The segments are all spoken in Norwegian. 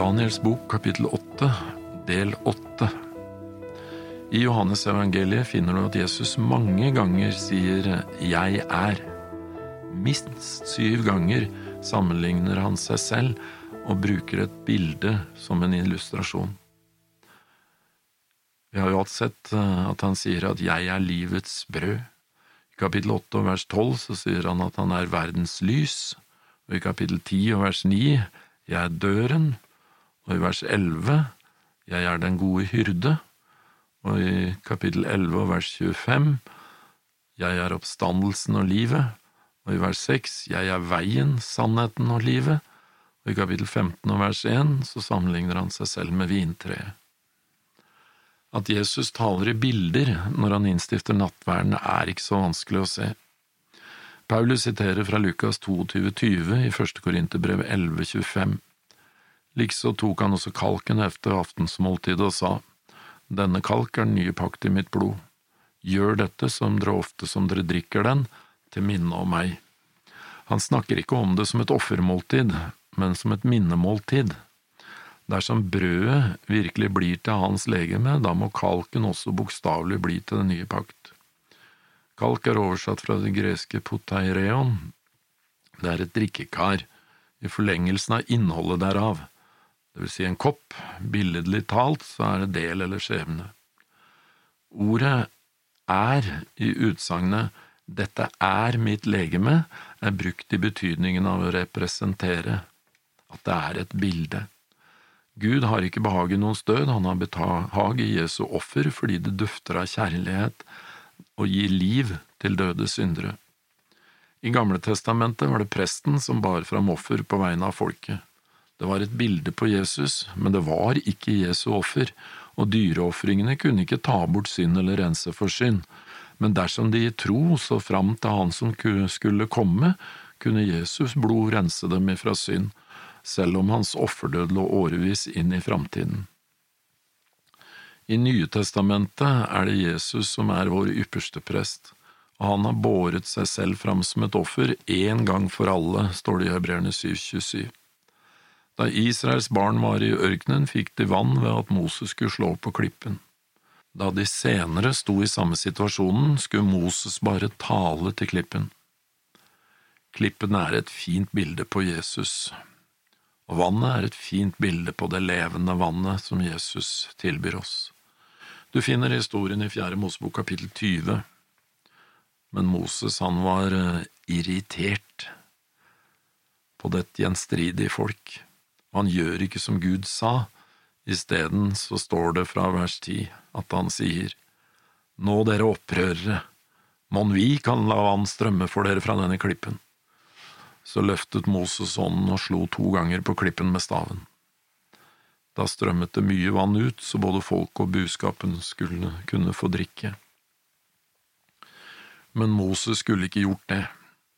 Daniels bok kapittel 8, del 8. I Johannes evangeliet finner du at Jesus mange ganger sier 'jeg er'. Minst syv ganger sammenligner han seg selv og bruker et bilde som en illustrasjon. Vi har jo alt sett eh, at han sier at 'jeg er livets brød'. I kapittel 8 og vers 12 så sier han at han er verdens lys, og i kapittel 10 og vers 9 jeg er døren, og i vers 11 jeg er den gode hyrde, og i kapittel 11 og vers 25 jeg er oppstandelsen og livet, og i vers 6 jeg er veien, sannheten og livet, og i kapittel 15 og vers 1 så sammenligner han seg selv med vintreet. At Jesus taler i bilder når han innstifter nattverden, er ikke så vanskelig å se. Paulus siterer fra Lukas 22,20 i første Korinterbrev 11,25. Likså tok han også kalken efter aftensmåltidet og sa, Denne kalk er den nye pakt i mitt blod. Gjør dette som dere ofte som dere drikker den, til minne om meg. Han snakker ikke om det som et offermåltid, men som et minnemåltid. Dersom brødet virkelig blir til hans legeme, da må kalken også bokstavelig bli til den nye pakt. Kalk er oversatt fra det greske poteireon. Det er et drikkekar, i forlengelsen av innholdet derav, det vil si en kopp, billedlig talt så er det del eller skjebne. Ordet er i utsagnet dette er mitt legeme er brukt i betydningen av å representere, at det er et bilde. Gud har ikke behag i noens død, han har behag i Jesu offer fordi det dufter av kjærlighet og gir liv til døde syndere. I Gamle testamentet var det presten som bar fram offer på vegne av folket. Det var et bilde på Jesus, men det var ikke Jesu offer, og dyreofringene kunne ikke ta bort synd eller rense for synd, men dersom de i tro så fram til Han som skulle komme, kunne Jesus blod rense dem ifra synd, selv om hans offerdød lå årevis inn i framtiden. I Nye testamentet er det Jesus som er vår ypperste prest, og han har båret seg selv fram som et offer én gang for alle, står det i Hebreerne 727. Da Israels barn var i ørkenen, fikk de vann ved at Moses skulle slå på klippen. Da de senere sto i samme situasjonen, skulle Moses bare tale til klippen. Klippen er et fint bilde på Jesus, og vannet er et fint bilde på det levende vannet som Jesus tilbyr oss. Du finner historien i Fjerde Mosebok kapittel 20, men Moses han var eh, irritert på dette gjenstridige folk han gjør ikke som Gud sa. Isteden så står det fra vers ti at han sier, Nå dere opprørere, mon vi kan la vann strømme for dere fra denne klippen. Så løftet Moses ånden og slo to ganger på klippen med staven. Da strømmet det mye vann ut, så både folk og buskapen skulle kunne få drikke. Men Moses skulle ikke gjort det.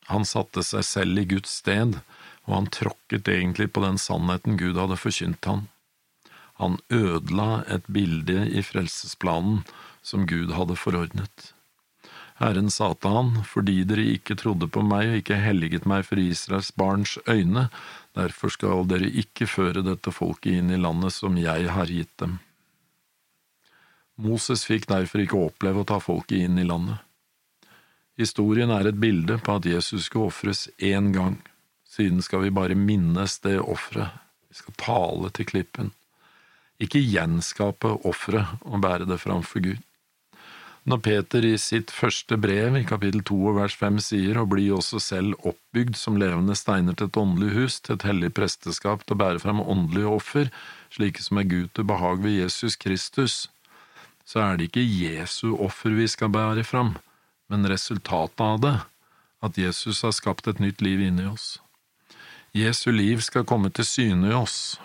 Han satte seg selv i Guds sted og han tråkket egentlig på den sannheten Gud hadde forkynt han. Han ødela et bilde i frelsesplanen som Gud hadde forordnet. Herren sa til han, fordi dere ikke trodde på meg og ikke helliget meg for Israels barns øyne, derfor skal dere ikke føre dette folket inn i landet som jeg har gitt dem. Moses fikk derfor ikke oppleve å ta folket inn i landet. Historien er et bilde på at Jesus skulle ofres én gang. Siden skal vi bare minnes det offeret. Vi skal tale til klippen. Ikke gjenskape offeret og bære det framfor Gud. Når Peter i sitt første brev, i kapittel to og vers fem, sier å bli også selv oppbygd som levende steiner til et åndelig hus, til et hellig presteskap til å bære fram åndelige offer, slike som er Gud til behag ved Jesus Kristus, så er det ikke Jesu offer vi skal bære fram, men resultatet av det, at Jesus har skapt et nytt liv inni oss. Jesu liv skal komme til syne i oss.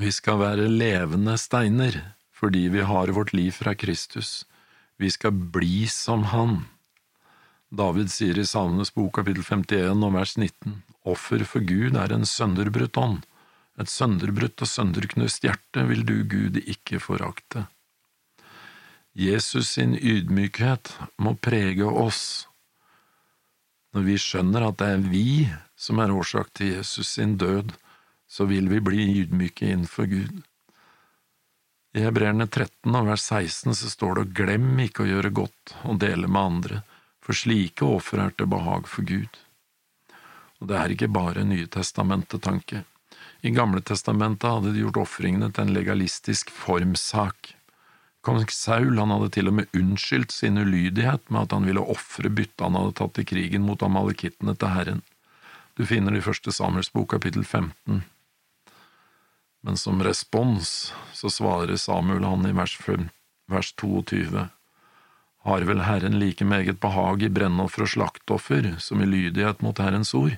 Vi skal være levende steiner fordi vi har vårt liv fra Kristus. Vi skal bli som Han. David sier i Salmenes bok kapittel 51 og vers 19, Offer for Gud er en sønderbrutt ånd. Et sønderbrutt og sønderknust hjerte vil du, Gud, ikke forakte. Jesus sin ydmykhet må prege oss når vi skjønner at det er vi som er årsak til Jesus sin død, så vil vi bli ydmyke innenfor Gud. I Hebreerne 13 og vers 16 så står det glem ikke å gjøre godt og dele med andre, for slike offer er til behag for Gud. Og det er ikke bare Nye testamentet-tanke. I Gamle testamentet hadde de gjort ofringene til en legalistisk formsak. Kong Saul han hadde til og med unnskyldt sin ulydighet med at han ville ofre byttet han hadde tatt i krigen mot amalekittene til Herren. Du finner det i første Samuels bok kapittel 15. Men som respons så svarer Samuel han i vers, 5, vers 22. Har vel Herren like meget behag i brennoffer og slaktoffer som i lydighet mot Herrens ord?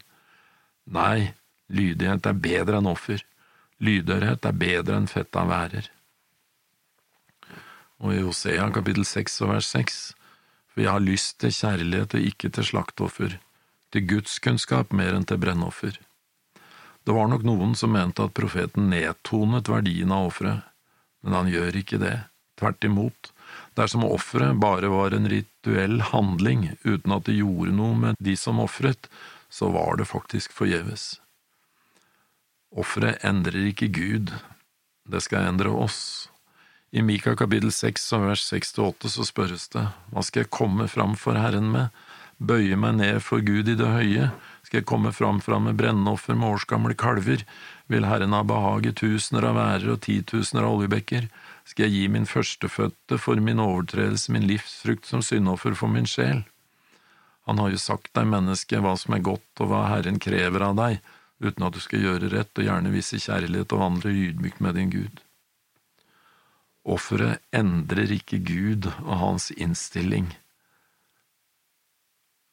Nei, lydighet er bedre enn offer, lydørhet er bedre enn fett av værer. Og i Hosea kapittel 6 og vers 6, for jeg har lyst til kjærlighet og ikke til slaktoffer, til gudskunnskap mer enn til brennoffer. Det var nok noen som mente at profeten nedtonet verdien av offeret, men han gjør ikke det, tvert imot. Dersom offeret bare var en rituell handling uten at det gjorde noe med de som ofret, så var det faktisk forgjeves. Offeret endrer ikke Gud, det skal endre oss. I Mika kapittel 6 og vers 6–8 så spørres det, hva skal jeg komme fram for Herren med, bøye meg ned for Gud i det høye, skal jeg komme fram ham med brennoffer med årsgamle kalver, vil Herren ha behag i tusener av værer og titusener av oljebekker, skal jeg gi min førstefødte for min overtredelse, min livsfrukt som syndoffer for min sjel. Han har jo sagt deg, menneske, hva som er godt og hva Herren krever av deg, uten at du skal gjøre rett og gjerne vise kjærlighet og vandre ydmykt med din Gud. Offeret endrer ikke Gud og hans innstilling,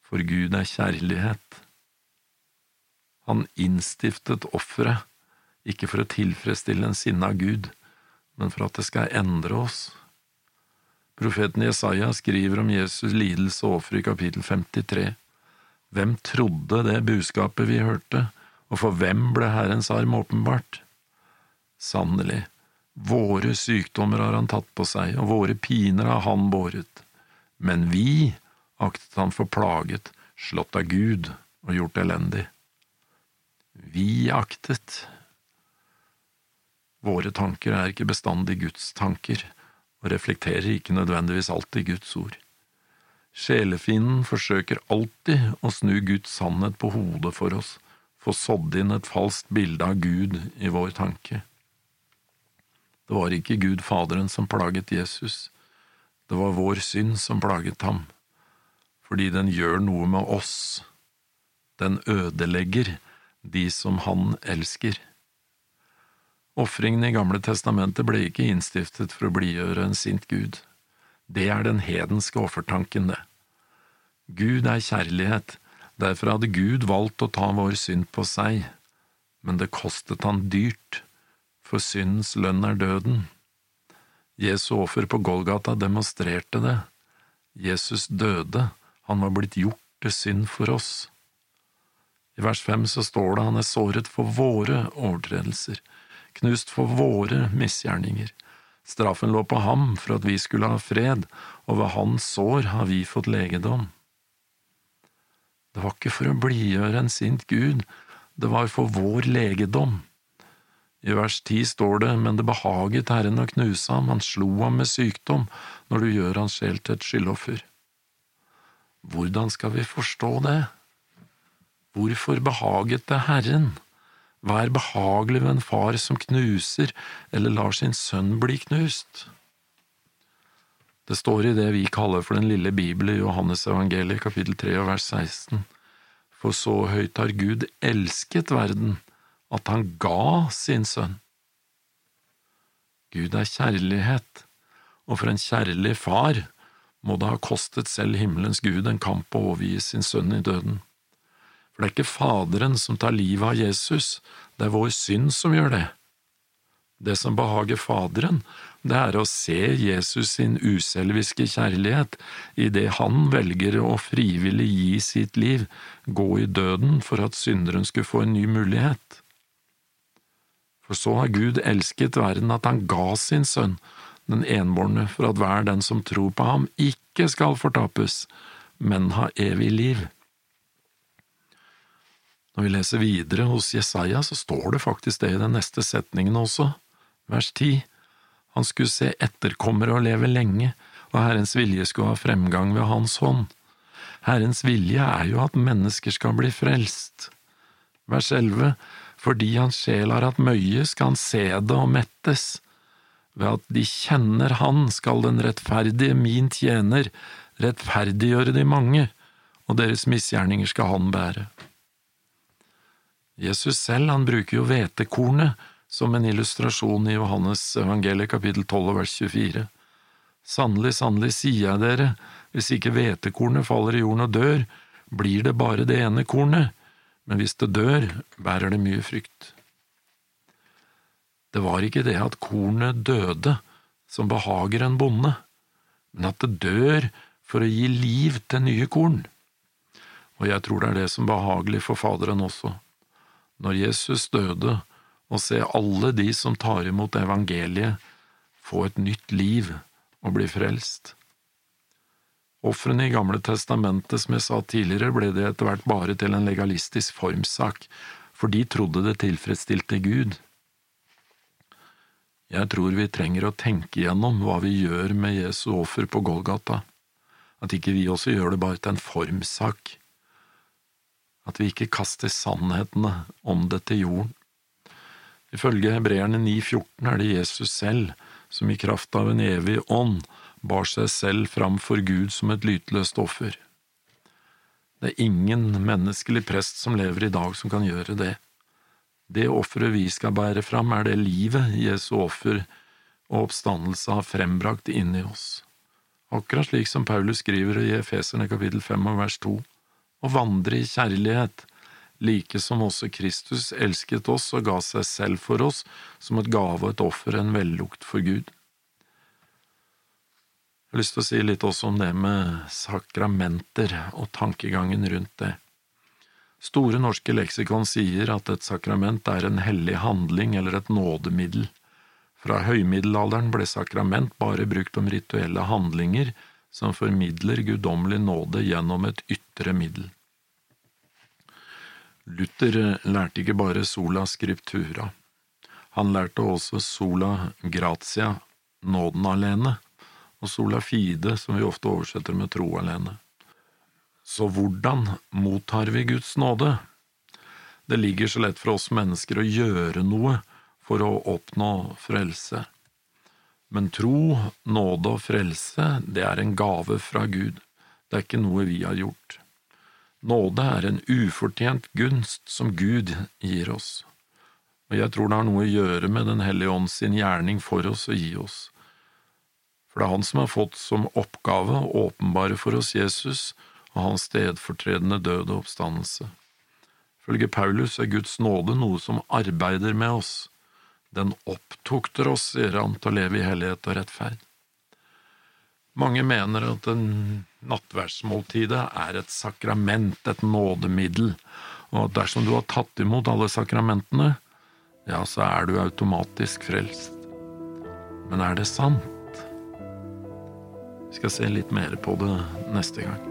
for Gud er kjærlighet. Han innstiftet offeret, ikke for å tilfredsstille en sinna Gud, men for at det skal endre oss. Profeten Jesaja skriver om Jesus' lidelse og offer i kapittel 53. Hvem trodde det budskapet vi hørte, og for hvem ble Herrens arm åpenbart? Sannelig, våre sykdommer har han tatt på seg, og våre piner har han båret. Men vi aktet han for plaget, slått av Gud og gjort elendig. Vi aktet. Våre tanker er ikke bestandig Guds tanker og reflekterer ikke nødvendigvis alltid Guds ord. Sjelefienden forsøker alltid å snu Guds sannhet på hodet for oss, få sådd inn et falskt bilde av Gud i vår tanke. Det var ikke Gud Faderen som plaget Jesus, det var vår synd som plaget ham, fordi den gjør noe med oss, den ødelegger de som han elsker. Ofringene i Gamle testamentet ble ikke innstiftet for å blidgjøre en sint Gud. Det er den hedenske offertanken, det. Gud er kjærlighet, derfor hadde Gud valgt å ta vår synd på seg, men det kostet han dyrt, for syndens lønn er døden. Jesu offer på Golgata demonstrerte det. Jesus døde, han var blitt gjort til synd for oss. I vers fem så står det han er såret for våre overtredelser knust for våre misgjerninger. Straffen lå på ham for at vi skulle ha fred, og ved hans sår har vi fått legedom. Det var ikke for å blidgjøre en sint Gud, det var for vår legedom. I vers ti står det, men det behaget Herren å knuse ham, han slo ham med sykdom, når du gjør hans sjel til et skyldoffer. Hvordan skal vi forstå det? Hvorfor behaget det Herren? Hva er behagelig ved en far som knuser eller lar sin sønn bli knust? Det står i det vi kaller for den lille Bibel i Johannes evangeliet kapittel 3 og vers 16. For så høyt har Gud elsket verden, at han ga sin sønn. Gud er kjærlighet, og for en kjærlig far må det ha kostet selv himmelens Gud en kamp å overgi sin sønn i døden. For det er ikke Faderen som tar livet av Jesus, det er vår synd som gjør det. Det som behager Faderen, det er å se Jesus sin uselviske kjærlighet i det han velger å frivillig gi sitt liv, gå i døden for at synderen skulle få en ny mulighet. For så har Gud elsket verden at han ga sin sønn, den enbårne, for at hver den som tror på ham, ikke skal fortapes, men ha evig liv. Når vi leser videre hos Jesaja, så står det faktisk det i den neste setningen også, vers ti. Han skulle se etterkommere og leve lenge, og Herrens vilje skulle ha fremgang ved hans hånd. Herrens vilje er jo at mennesker skal bli frelst. Vers 11. Fordi hans sjel har hatt møye, skal han se det og mettes. Ved at de kjenner Han skal den rettferdige, min tjener, rettferdiggjøre de mange, og deres misgjerninger skal Han bære. Jesus selv, han bruker jo hvetekornet som en illustrasjon i Johannes evangeliet kapittel 12 vers 24. Sannelig, sannelig sier jeg dere, hvis ikke hvetekornet faller i jorden og dør, blir det bare det ene kornet, men hvis det dør, bærer det mye frykt. Det var ikke det at kornet døde som behager en bonde, men at det dør for å gi liv til nye korn. Og jeg tror det er det som er behagelig for Faderen også. Når Jesus døde, å se alle de som tar imot evangeliet, få et nytt liv og bli frelst. Ofrene i Gamle testamentet, som jeg sa tidligere, ble det etter hvert bare til en legalistisk formsak, for de trodde det tilfredsstilte Gud. Jeg tror vi trenger å tenke igjennom hva vi gjør med Jesu offer på Golgata, at ikke vi også gjør det bare til en formsak, at vi ikke kaster sannhetene om det til jorden. Ifølge hebreerne 9,14 er det Jesus selv som i kraft av en evig ånd bar seg selv fram for Gud som et lytløst offer. Det er ingen menneskelig prest som lever i dag som kan gjøre det. Det offeret vi skal bære fram, er det livet Jesu offer og oppstandelse har frembrakt inni oss. Akkurat slik som Paulus skriver i Efeserne kapittel 5 og vers 2, å vandre i kjærlighet, like som også Kristus elsket oss og ga seg selv for oss som et gave og et offer, en vellukt for Gud. Jeg har lyst til å si litt også om det med sakramenter og tankegangen rundt det. Store norske leksikon sier at et sakrament er en hellig handling eller et nådemiddel. Fra høymiddelalderen ble sakrament bare brukt om rituelle handlinger som formidler guddommelig nåde gjennom et ytre middel. Luther lærte ikke bare sola scriptura, han lærte også sola gratia, nåden alene, og sola fide, som vi ofte oversetter med tro alene. Så hvordan mottar vi Guds nåde? Det ligger så lett for oss mennesker å gjøre noe for å oppnå frelse. Men tro, nåde og frelse, det er en gave fra Gud, det er ikke noe vi har gjort. Nåde er en ufortjent gunst som Gud gir oss, og jeg tror det har noe å gjøre med Den hellige ånd sin gjerning for oss å gi oss for det er han som har fått som oppgave å åpenbare for oss Jesus og hans stedfortredende død og oppstandelse. Følge Paulus er Guds nåde noe som arbeider med oss. Den opptukter oss, sier han, til å leve i hellighet og rettferd. Mange mener at en nattverdsmåltidet er et sakrament, et nådemiddel, og at dersom du har tatt imot alle sakramentene, ja, så er du automatisk frelst. Men er det sant? Skal se litt mer på det neste gang.